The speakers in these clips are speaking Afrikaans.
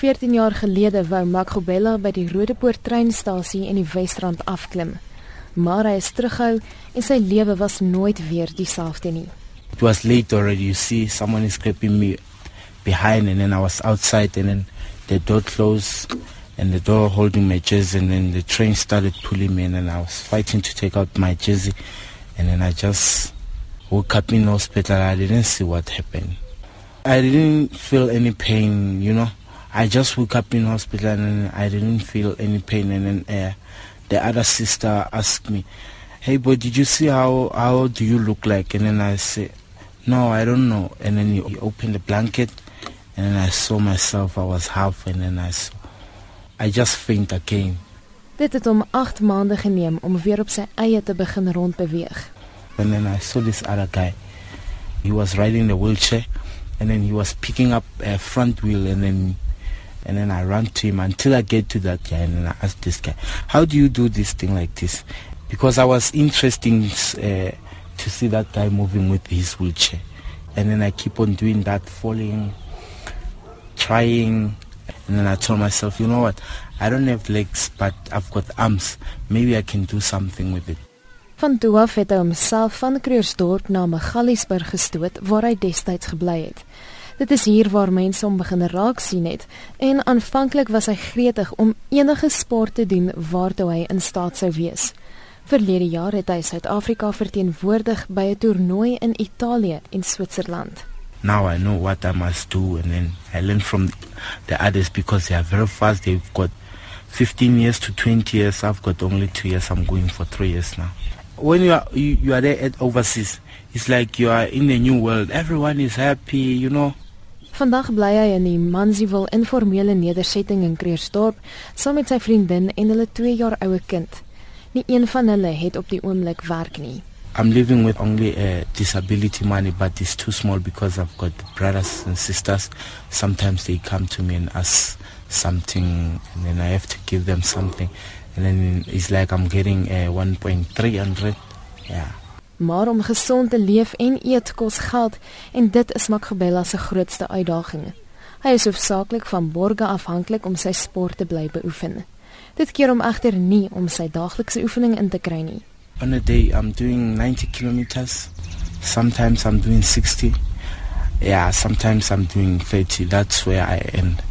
14 jaar gelede wou Makgobela by die Rodepoort treinstasie in die Wesrand afklim. Maar hy is terughou en sy lewe was nooit weer dieselfde nie. It was late already. You see someone is creeping me behind and then I was outside and then the door closed and the door holding my jersey and then the train started pulling me and then I was fighting to take out my jersey and then I just woke up in hospital. I didn't see what happened. I didn't feel any pain, you know. I just woke up in hospital and I didn't feel any pain. And then uh, the other sister asked me, "Hey, boy, did you see how how do you look like?" And then I said, "No, I don't know." And then he opened the blanket, and then I saw myself. I was half, and then I saw, I just faint again. Dit het hom 8 maande geneem om weer op sy eie te begin rondbeweeg. And then I saw this other guy. He was riding the wheelchair and then he was picking up a front wheel and then and then I ran to him until I get to that guy and then I asked this guy, "How do you do this thing like this?" Because I was interested uh, to see that guy moving with his wheelchair, and then I keep on doing that, falling, trying, and then I told myself, you know what? I don't have legs, but I've got arms. Maybe I can do something with it. Van toe af het hy homself van Kreursdorp na Magaliesberg gestoot waar hy destyds gebly het. Dit is hier waar mense hom begin raak sien het en aanvanklik was hy gretig om enige sport te doen waartoe hy in staat sou wees. Verlede jaar het hy Suid-Afrika verteenwoordig by 'n toernooi in Italië en Switserland. Now I know what I must do and then I learn from the others because they are very fast. They've got 15 years to 20 years. I've got only 2 years. I'm going for 3 years now. when you are you, you are there at overseas it's like you are in a new world everyone is happy you know Vandag bly hy in die Manziwil informele nedersetting in Kreersdorp saam met sy vriendin en hulle 2 jaar oue kind. Nie een van hulle het op die oomblik werk nie. I'm living with only a disability money but it's too small because I've got brothers and sisters. Sometimes they come to me and ask something and then I have to give them something and then it's like I'm getting a 1.300 yeah maar om gesond te leef en eet kos geld en dit is Makgebella se grootste uitdaging. Hy is hoofsaaklik van borge afhanklik om sy sport te bly beoefen. Dit keer hom egter nie om sy daaglikse oefening in te kry nie. On a day I'm doing 90 kilometers. Sometimes I'm doing 60. Yeah, sometimes I'm doing 30. That's where I end.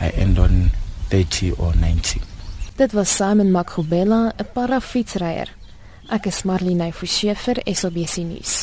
I end on 30 or 90. Dit was Simon Makgobela, 'n parafietsryer. Ek is Marlene Forsie vir SABC nuus.